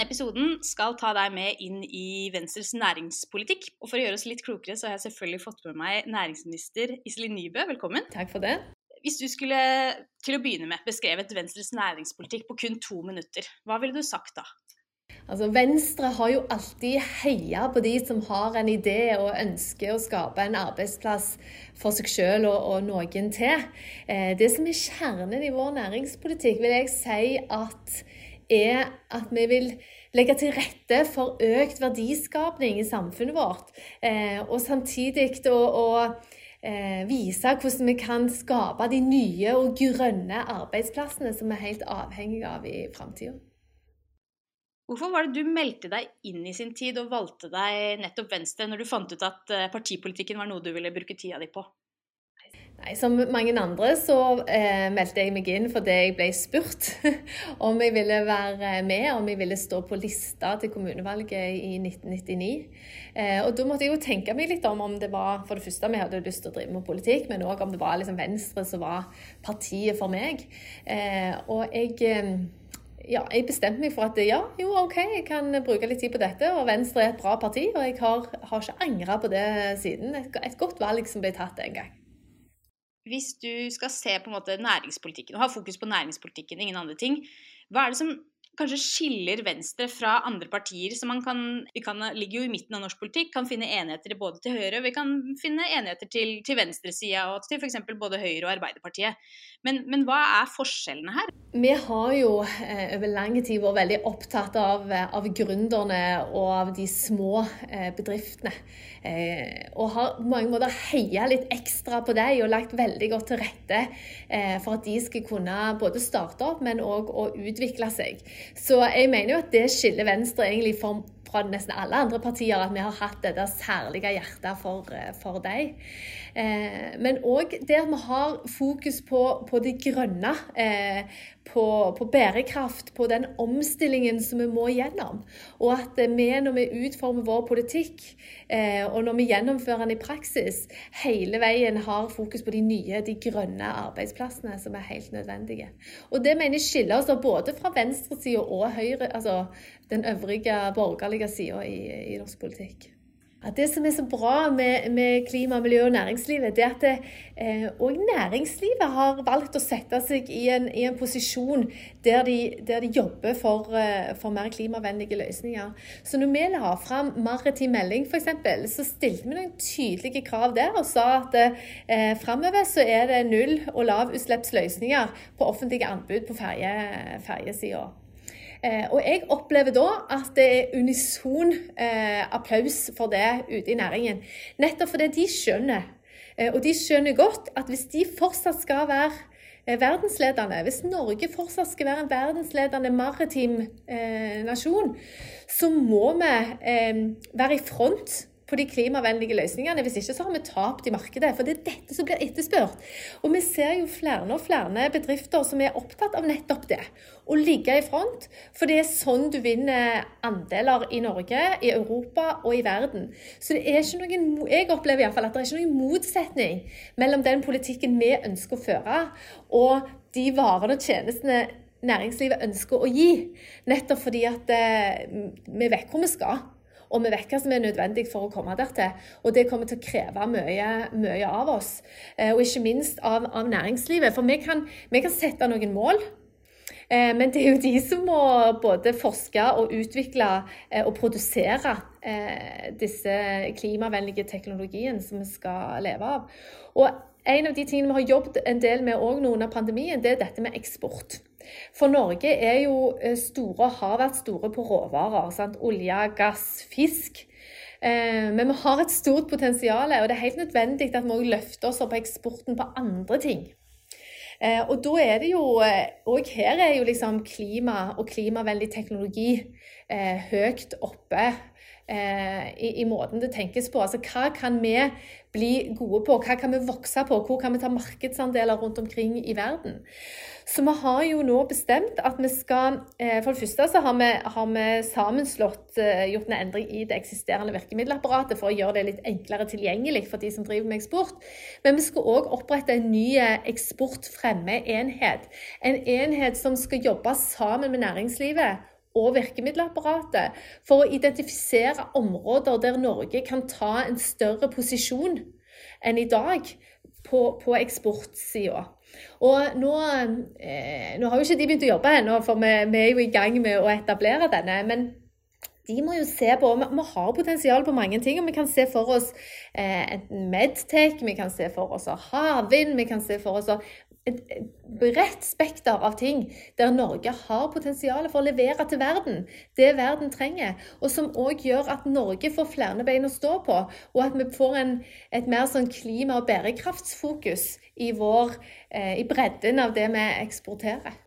Denne episoden skal ta deg med inn i Venstres næringspolitikk. Og for å gjøre oss litt klokere, så har jeg selvfølgelig fått med meg næringsminister Iselin Nybø. Velkommen. Takk for det. Hvis du skulle til å begynne med beskrevet Venstres næringspolitikk på kun to minutter, hva ville du sagt da? Altså, Venstre har jo alltid heia på de som har en idé og ønsker å skape en arbeidsplass for seg selv og, og noen til. Eh, det som er kjernen i vår næringspolitikk, vil jeg si at er at vi vil legge til rette for økt verdiskapning i samfunnet vårt. Eh, og samtidig å, eh, vise hvordan vi kan skape de nye og grønne arbeidsplassene som vi er helt avhengige av i framtida. Hvorfor var det du meldte deg inn i sin tid og valgte deg nettopp Venstre, når du fant ut at eh, partipolitikken var noe du ville bruke tida di på? Nei, Som mange andre så eh, meldte jeg meg inn fordi jeg ble spurt om jeg ville være med, om jeg ville stå på lista til kommunevalget i 1999. Eh, og Da måtte jeg jo tenke meg litt om om det var for det første vi hadde lyst til å drive med politikk, men òg om det var liksom Venstre som var partiet for meg. Eh, og jeg eh, ja, jeg bestemte meg for at ja, jo, OK, jeg kan bruke litt tid på dette. Og Venstre er et bra parti, og jeg har, har ikke angra på det siden. Et, et godt valg som ble tatt en gang hvis du skal se på en måte næringspolitikken, og ha fokus på næringspolitikken, ingen andre ting, hva er det som kanskje skiller Venstre fra andre partier som man kan Vi kan, ligger jo i midten av norsk politikk, kan finne enigheter både til høyre, og vi kan finne enigheter til, til venstresida og til f.eks. både Høyre og Arbeiderpartiet. Men, men, hva er forskjellene her? Vi har jo eh, over lang tid vært veldig opptatt av, av gründerne og av de små eh, bedriftene. Eh, og har på mange måter heia litt ekstra på dem og lagt veldig godt til rette eh, for at de skal kunne både starte opp, men òg utvikle seg. Så jeg mener jo at det skiller Venstre egentlig for, fra nesten alle andre partier, at vi har hatt dette særlige hjertet for, eh, for dem. Eh, men òg det at vi har fokus på, på det grønne, eh, på, på, bærekraft, på den omstillingen som vi må gjennom. Og at vi når vi utformer vår politikk, eh, og når vi gjennomfører den i praksis, hele veien har fokus på de nye, de grønne arbeidsplassene som er helt nødvendige. Og det mener jeg skiller oss både fra venstresida og høyre, altså den øvrige borgerlige sida i, i norsk politikk. At det som er så bra med, med klima, miljø og næringslivet, det er at òg eh, næringslivet har valgt å sette seg i en, i en posisjon der de, der de jobber for, eh, for, mer klimavennlige løsninger. Så når vi la fram maritim melding f.eks., så stilte vi noen tydelige krav der og sa at eh, framover så er det null- og lavutslippsløsninger på offentlige anbud på ferjesida. Eh, og jeg opplever da at det er unison eh, applaus for det ute i næringen. Nettopp fordi de skjønner. Eh, og de skjønner godt at hvis de fortsatt skal være verdensledende, hvis Norge fortsatt skal være en verdensledende maritim eh, nasjon, så må vi eh, være i front på de klimavennlige løsningene. Hvis ikke så har vi tapt i markedet. For det er dette som blir etterspurt. Og vi ser jo flere og flere bedrifter som er opptatt av nettopp det. Å ligge i front. For det er sånn du vinner andeler i Norge, i Europa og i verden. Så det er ikke noen, jeg opplever iallfall at det er ikke noen motsetning mellom den politikken vi ønsker å føre, og de varene og tjenestene næringslivet ønsker å gi. Nettopp fordi at eh, vi vet hvor vi skal. Og vi vet hva som er nødvendig for å komme dertil. Og det kommer til å kreve mye, mye av oss. Eh, og ikke minst av, av næringslivet. For vi kan, vi kan, sette noen mål. Eh, men det er jo de som må både forske og utvikle eh, og produsere disse klimavennlige teknologiene som vi skal leve av. Og en av de tingene vi har jobbet en del med òg nå under pandemien, det er dette med eksport. For Norge er jo eh, store, har vært store på råvarer. Sant? Olje, gass, fisk. Eh, men vi har et stort potensial, og det er helt nødvendig at vi òg løfter oss opp på eksporten på andre ting. Eh, og da er det jo Og her er jo liksom klima og klimavennlig teknologi høyt oppe i, i, måten det tenkes på. Altså hva kan vi bli gode på? Hva kan vi vokse på? Hvor kan vi ta markedsandeler rundt omkring i verden? Så vi har jo nå bestemt at vi skal eh, For det første så har vi, har vi sammenslått, eh, gjort en endring i det eksisterende virkemiddelapparatet for å gjøre det litt enklere tilgjengelig for de som driver med eksport. Men vi skal òg opprette en ny eksportfremme eksportfremmeenhet. En enhet som skal jobbe sammen med næringslivet og virkemiddelapparatet for å identifisere områder der Norge kan ta en større posisjon enn i dag på, på eksportsida. Og nå, eh, nå, har jo ikke de begynt å jobbe ennå, for vi, vi, er jo i gang med å etablere denne. Men de må jo se på Vi, vi har potensial på mange ting. og Vi kan se for oss eh, medtech, vi kan se for oss havvind, vi kan se for oss et bredt spekter av ting der Norge har potensial for å levere til verden det verden trenger, og som òg gjør at Norge får flere bein å stå på, og at vi får en, et mer sånn klima- og bærekraftsfokus i, vår, eh, i bredden av det vi eksporterer.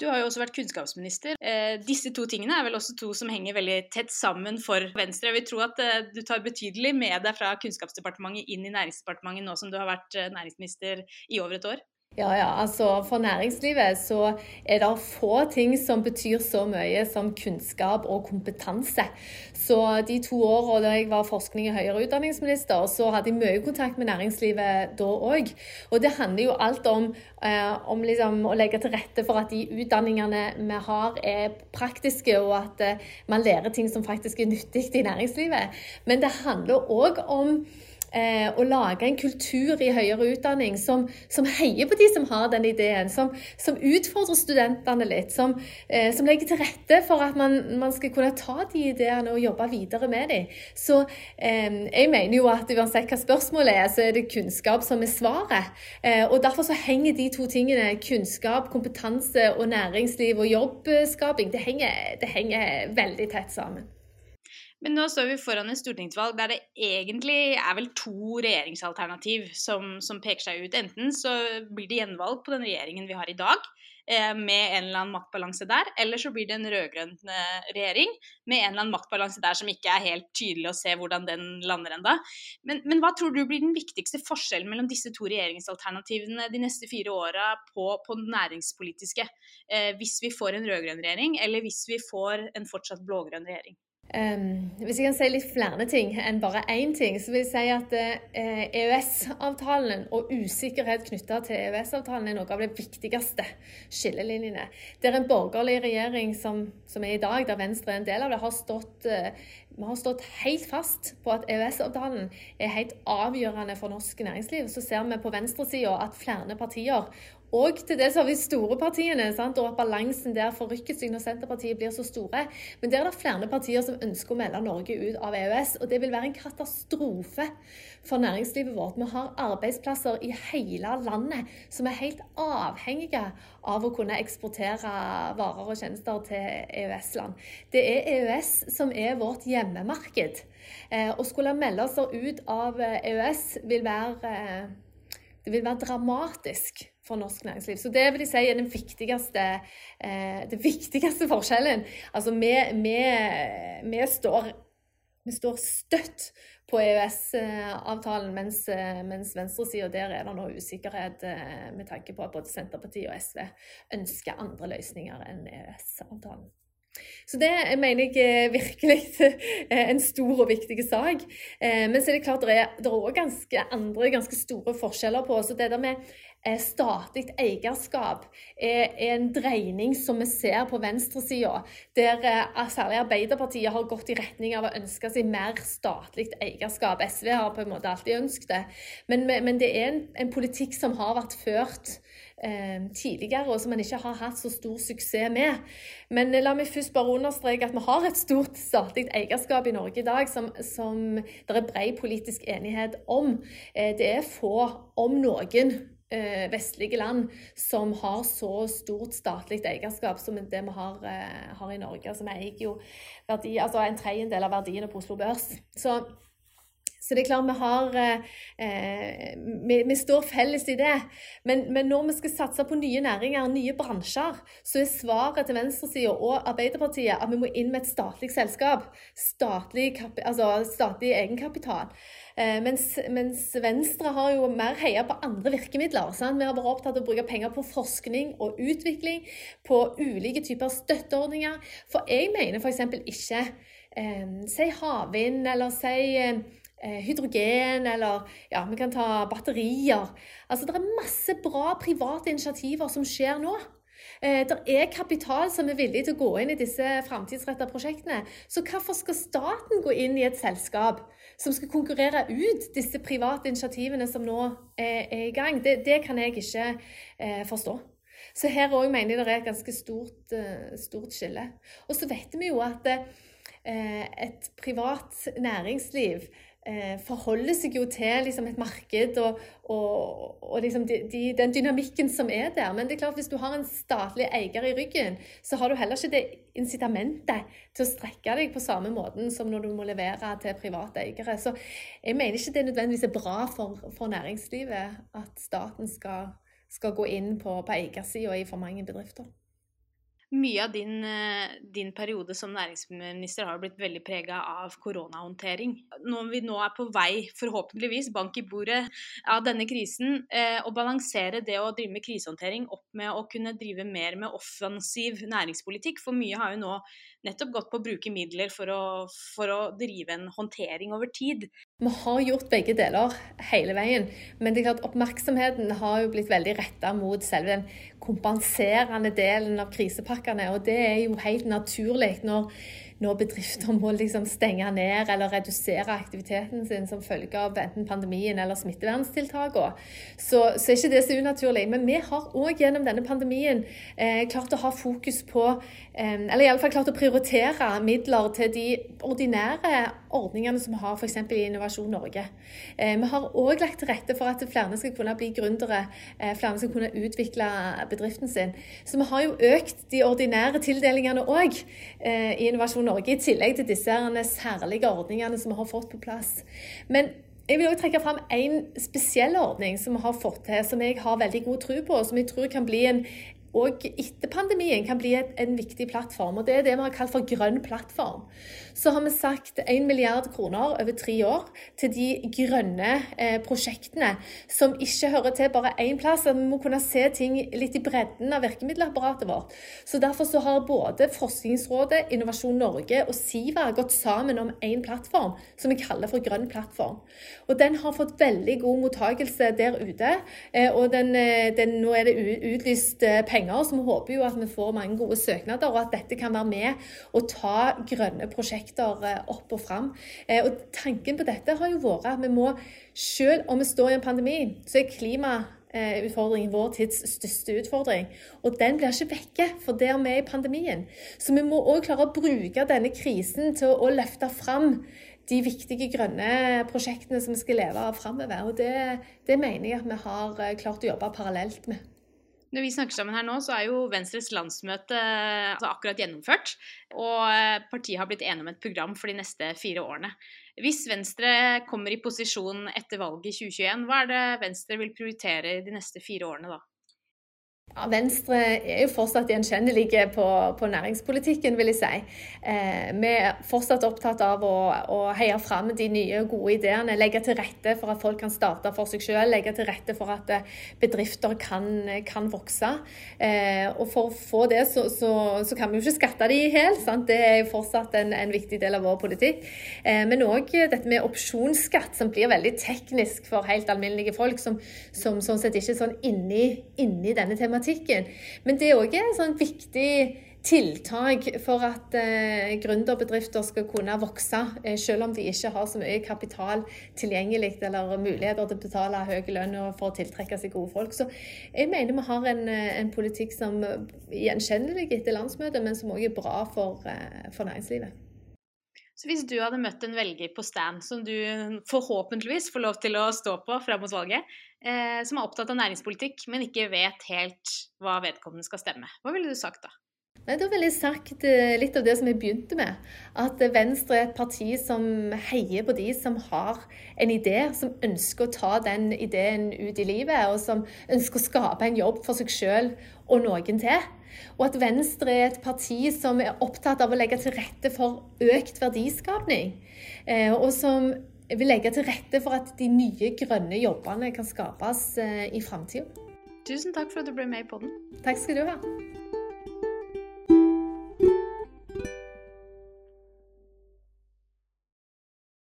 Du har jo også vært kunnskapsminister. Eh, disse to tingene er vel også to som henger veldig tett sammen for Venstre. Jeg vil tro at eh, du tar betydelig med deg fra Kunnskapsdepartementet inn i Næringsdepartementet nå som du har vært eh, næringsminister i over et år? Ja, ja. Altså, for næringslivet så er det få ting som betyr så mye som kunnskap og kompetanse. Så de to årene da jeg var forskning- og høyere utdanningsminister, så hadde jeg mye kontakt med næringslivet da òg. Og det handler jo alt om, eh, om liksom å legge til rette for at de utdanningene vi har, er praktiske, og at eh, man lærer ting som faktisk er nyttig i næringslivet. Men det handler òg om eh, å lage en kultur i høyere utdanning som, som, heier på de som har den ideen, som, som utfordrer studentene litt, som, eh, som, legger til rette for at man, man, skal kunne ta de ideene og jobbe videre med dem. Så eh, jeg mener jo at uansett hva spørsmålet er, så er det kunnskap som er svaret. Eh, og derfor så henger de to tingene, kunnskap, kompetanse og næringsliv og jobbskaping, det henger, det henger veldig tett sammen. Men nå står vi foran et stortingsvalg der det egentlig er vel to regjeringsalternativ som, som peker seg ut. Enten så blir det gjenvalg på den regjeringen vi har i dag, eh, med en eller annen maktbalanse der, eller så blir det en rød-grønn eh, regjering med en eller annen maktbalanse der som ikke er helt tydelig å se hvordan den lander enda. Men, men hva tror du blir den viktigste forskjellen mellom disse to regjeringsalternativene de neste fire åra på, på næringspolitiske, eh, hvis vi får en rød-grønn regjering, eller hvis vi får en fortsatt blå-grønn regjering? Um, hvis jeg kan si litt flere ting enn bare én ting, så vil jeg si at uh, EØS-avtalen og usikkerhet knytta til EØS-avtalen er noe av de viktigste skillelinjene. Der en borgerlig regjering som, som, er i dag, der Venstre er en del av det, har stått, uh, vi har stått helt fast på at EØS-avtalen er helt avgjørende for norsk næringsliv. Så ser vi på venstresida at flere partier og til dels har vi store partiene, sant? og at balansen der forrykker seg når Senterpartiet blir så store. Men der er det flere partier som ønsker å melde Norge ut av EØS, og det vil være en katastrofe for næringslivet vårt. Vi har arbeidsplasser i hele landet som er helt avhengige av å kunne eksportere varer og tjenester til EØS-land. Det er EØS som er vårt hjemmemarked. Eh, å skulle melde oss ut av EØS vil være, eh, vil være dramatisk for norsk næringsliv. Så det vil jeg si er den viktigste, eh, den viktigste forskjellen. Altså vi, vi, vi, står, vi står støtt på EØS-avtalen, mens, mens venstresida der er det nå usikkerhet eh, med tanke på at både Senterpartiet og SV ønsker andre løsninger enn EØS-avtalen. Så det mener jeg virkelig er en stor og viktig sak. Eh, men så er det klart det er òg ganske andre ganske store forskjeller på oss. Det der med eh, statlig eierskap er, en dreining som vi ser på venstresida, der særlig Arbeiderpartiet har gått i retning av å ønske seg mer statlig eierskap. SV har på en måte alltid ønsket det. Men, men det er en, en politikk som har vært ført eh, tidligere, og som man ikke har hatt så stor suksess med. Men la meg først bare understreke at vi har et stort statlig eierskap i Norge i dag som, som det er bred politisk enighet om. Eh, det er få, om noen, eh, vestlige land som har så stort statlig eierskap som det vi har, eh, har i Norge. Altså, vi eier jo verdi, altså en tredjedel av verdiene på Oslo Børs. Så så det er klart vi har eh, vi, vi, står felles i det. Men, men, når vi skal satse på nye næringer, nye bransjer, så er svaret til venstresida og Arbeiderpartiet at vi må inn med et statlig selskap. Statlig, altså statlig egenkapital. Eh, mens, mens, Venstre har jo mer heia på andre virkemidler. Sant? Vi har vært opptatt av å bruke penger på forskning og utvikling, på ulike typer støtteordninger. For jeg mener f.eks. ikke eh, Si havvind, eller si eh, hydrogen, eller ja, vi kan ta batterier. Altså, det er masse bra private initiativer som skjer nå. Eh, det er kapital som er villig til å gå inn i disse framtidsrettede prosjektene. Så hvorfor skal staten gå inn i et selskap som skal konkurrere ut disse private initiativene som nå er, i gang? Det, det, kan jeg ikke eh, forstå. Så her òg mener jeg det er et ganske stort, uh, stort skille. Og så vet vi jo at et privat næringsliv uh, forholder seg jo til liksom, et marked og, og, og liksom de, de, den dynamikken som er der. Men det er klart hvis du har en statlig eier i ryggen, så har du heller ikke det incitamentet til å strekke deg på samme måten som når du må levere til private eiere. Så jeg mener ikke det nødvendigvis er bra for, for næringslivet at staten skal skal gå inn på, på eiersida i for mange bedrifter. Mye av din, eh, din, periode som næringsminister har blitt veldig prega av koronahåndtering. Når vi nå er på vei, forhåpentligvis, bank i bordet av denne krisen, eh, å balansere det å drive med krisehåndtering opp med å kunne drive mer med offensiv næringspolitikk. For mye har jo nå nettopp gått på å bruke midler for å, for å drive en håndtering over tid. Vi har gjort begge deler hele veien, men det er klart oppmerksomheten har jo blitt veldig retta mot selve den kompenserende delen av krisepakkene. Og det er jo helt naturlig når når bedrifter må liksom stenge ned eller redusere aktiviteten sin som følge av enten pandemien eller smitteverntiltakene, så, så, er ikke det så unaturlig. Men vi har òg gjennom denne pandemien eh, klart å ha fokus på, eh, eller iallfall klart å prioritere midler til de ordinære ordningene som vi har f.eks. i Innovasjon Norge. Eh, vi har òg lagt til rette for at flere skal kunne bli gründere, eh, flere skal kunne utvikle bedriften sin. Så vi har jo økt de ordinære tildelingene òg eh, i Innovasjon Norge. Norge, i tillegg til disse særlige ordningene som vi har fått på plass. Men jeg vil også trekke fram en spesiell ordning som vi har fått til, som jeg har veldig god tro på, og som jeg tror kan bli en og etter pandemien kan bli en viktig plattform. og Det er det vi har kalt for grønn plattform. Så har vi sagt 1 milliard kroner over tre år til de grønne eh, prosjektene som ikke hører til bare én plass. Vi må kunne se ting litt i bredden av virkemiddelapparatet vårt. Så Derfor så har både Forskningsrådet, Innovasjon Norge og Siva gått sammen om én plattform som vi kaller for Grønn plattform. Og Den har fått veldig god mottakelse der ute. Eh, og den, eh, den, Nå er det utlyst penger penger. Så vi håper jo at vi får mange gode søknader, og at dette kan være med å ta grønne prosjekter eh, opp og fram. Eh, og tanken på dette har jo vært at vi må, selv om vi står i en pandemi, så er klima utfordring, vår tids største utfordring. Og den blir ikke vekke, for der vi er i pandemien. Så vi må òg klare å bruke denne krisen til å løfte fram de viktige grønne prosjektene som vi skal leve av framover. Og det, det mener jeg at vi har eh, klart å jobbe parallelt med. Når vi snakker sammen her nå, så er jo Venstres landsmøte altså akkurat gjennomført. Og eh, partiet har blitt enige om et program for de neste fire årene. Hvis Venstre kommer i posisjon etter valget i 2021, hva er det Venstre vil prioritere de neste fire årene da? Ja, Venstre er jo fortsatt gjenkjennelige på, på, næringspolitikken, vil jeg si. Eh, vi er fortsatt opptatt av å, å, heie fram de nye, gode ideene. Legge til rette for at folk kan starte for seg selv. Legge til rette for at eh, bedrifter kan, kan vokse. Eh, og for å få det, så, så, så, kan vi jo ikke skatte de i hjel. Det er jo fortsatt en, en, viktig del av vår politikk. Eh, men òg dette med opsjonsskatt, som blir veldig teknisk for helt alminnelige folk, som, som sånn sett ikke er sånn inni, inni denne tematikken problematikken. Men det er òg et sånn viktig tiltak for at eh, gründerbedrifter skal kunne vokse, eh, selv om de ikke har så mye kapital tilgjengelig eller muligheter til å betale høy lønn for å tiltrekke seg gode folk. Så jeg mener vi har en, eh, en politikk som er gjenkjennelig etter landsmøtet, men som òg er bra for, eh, for næringslivet. Så hvis du hadde møtt en velger på stand som du forhåpentligvis får lov til å stå på fram mot valget, eh, som er opptatt av næringspolitikk, men ikke vet helt hva vedkommende skal stemme, hva ville du sagt da? Nei, Da ville jeg sagt eh, litt av det som jeg begynte med. At Venstre er et parti som heier på de som har en idé, som ønsker å ta den ideen ut i livet, og som ønsker å skape en jobb for seg sjøl og noen til. Og at Venstre er et parti som er opptatt av å legge til rette for økt verdiskapning. Eh, og som vil legge til rette for at de nye grønne jobbene kan skapes eh, i framtida. Tusen takk for at du ble med i podden. Takk skal du ha.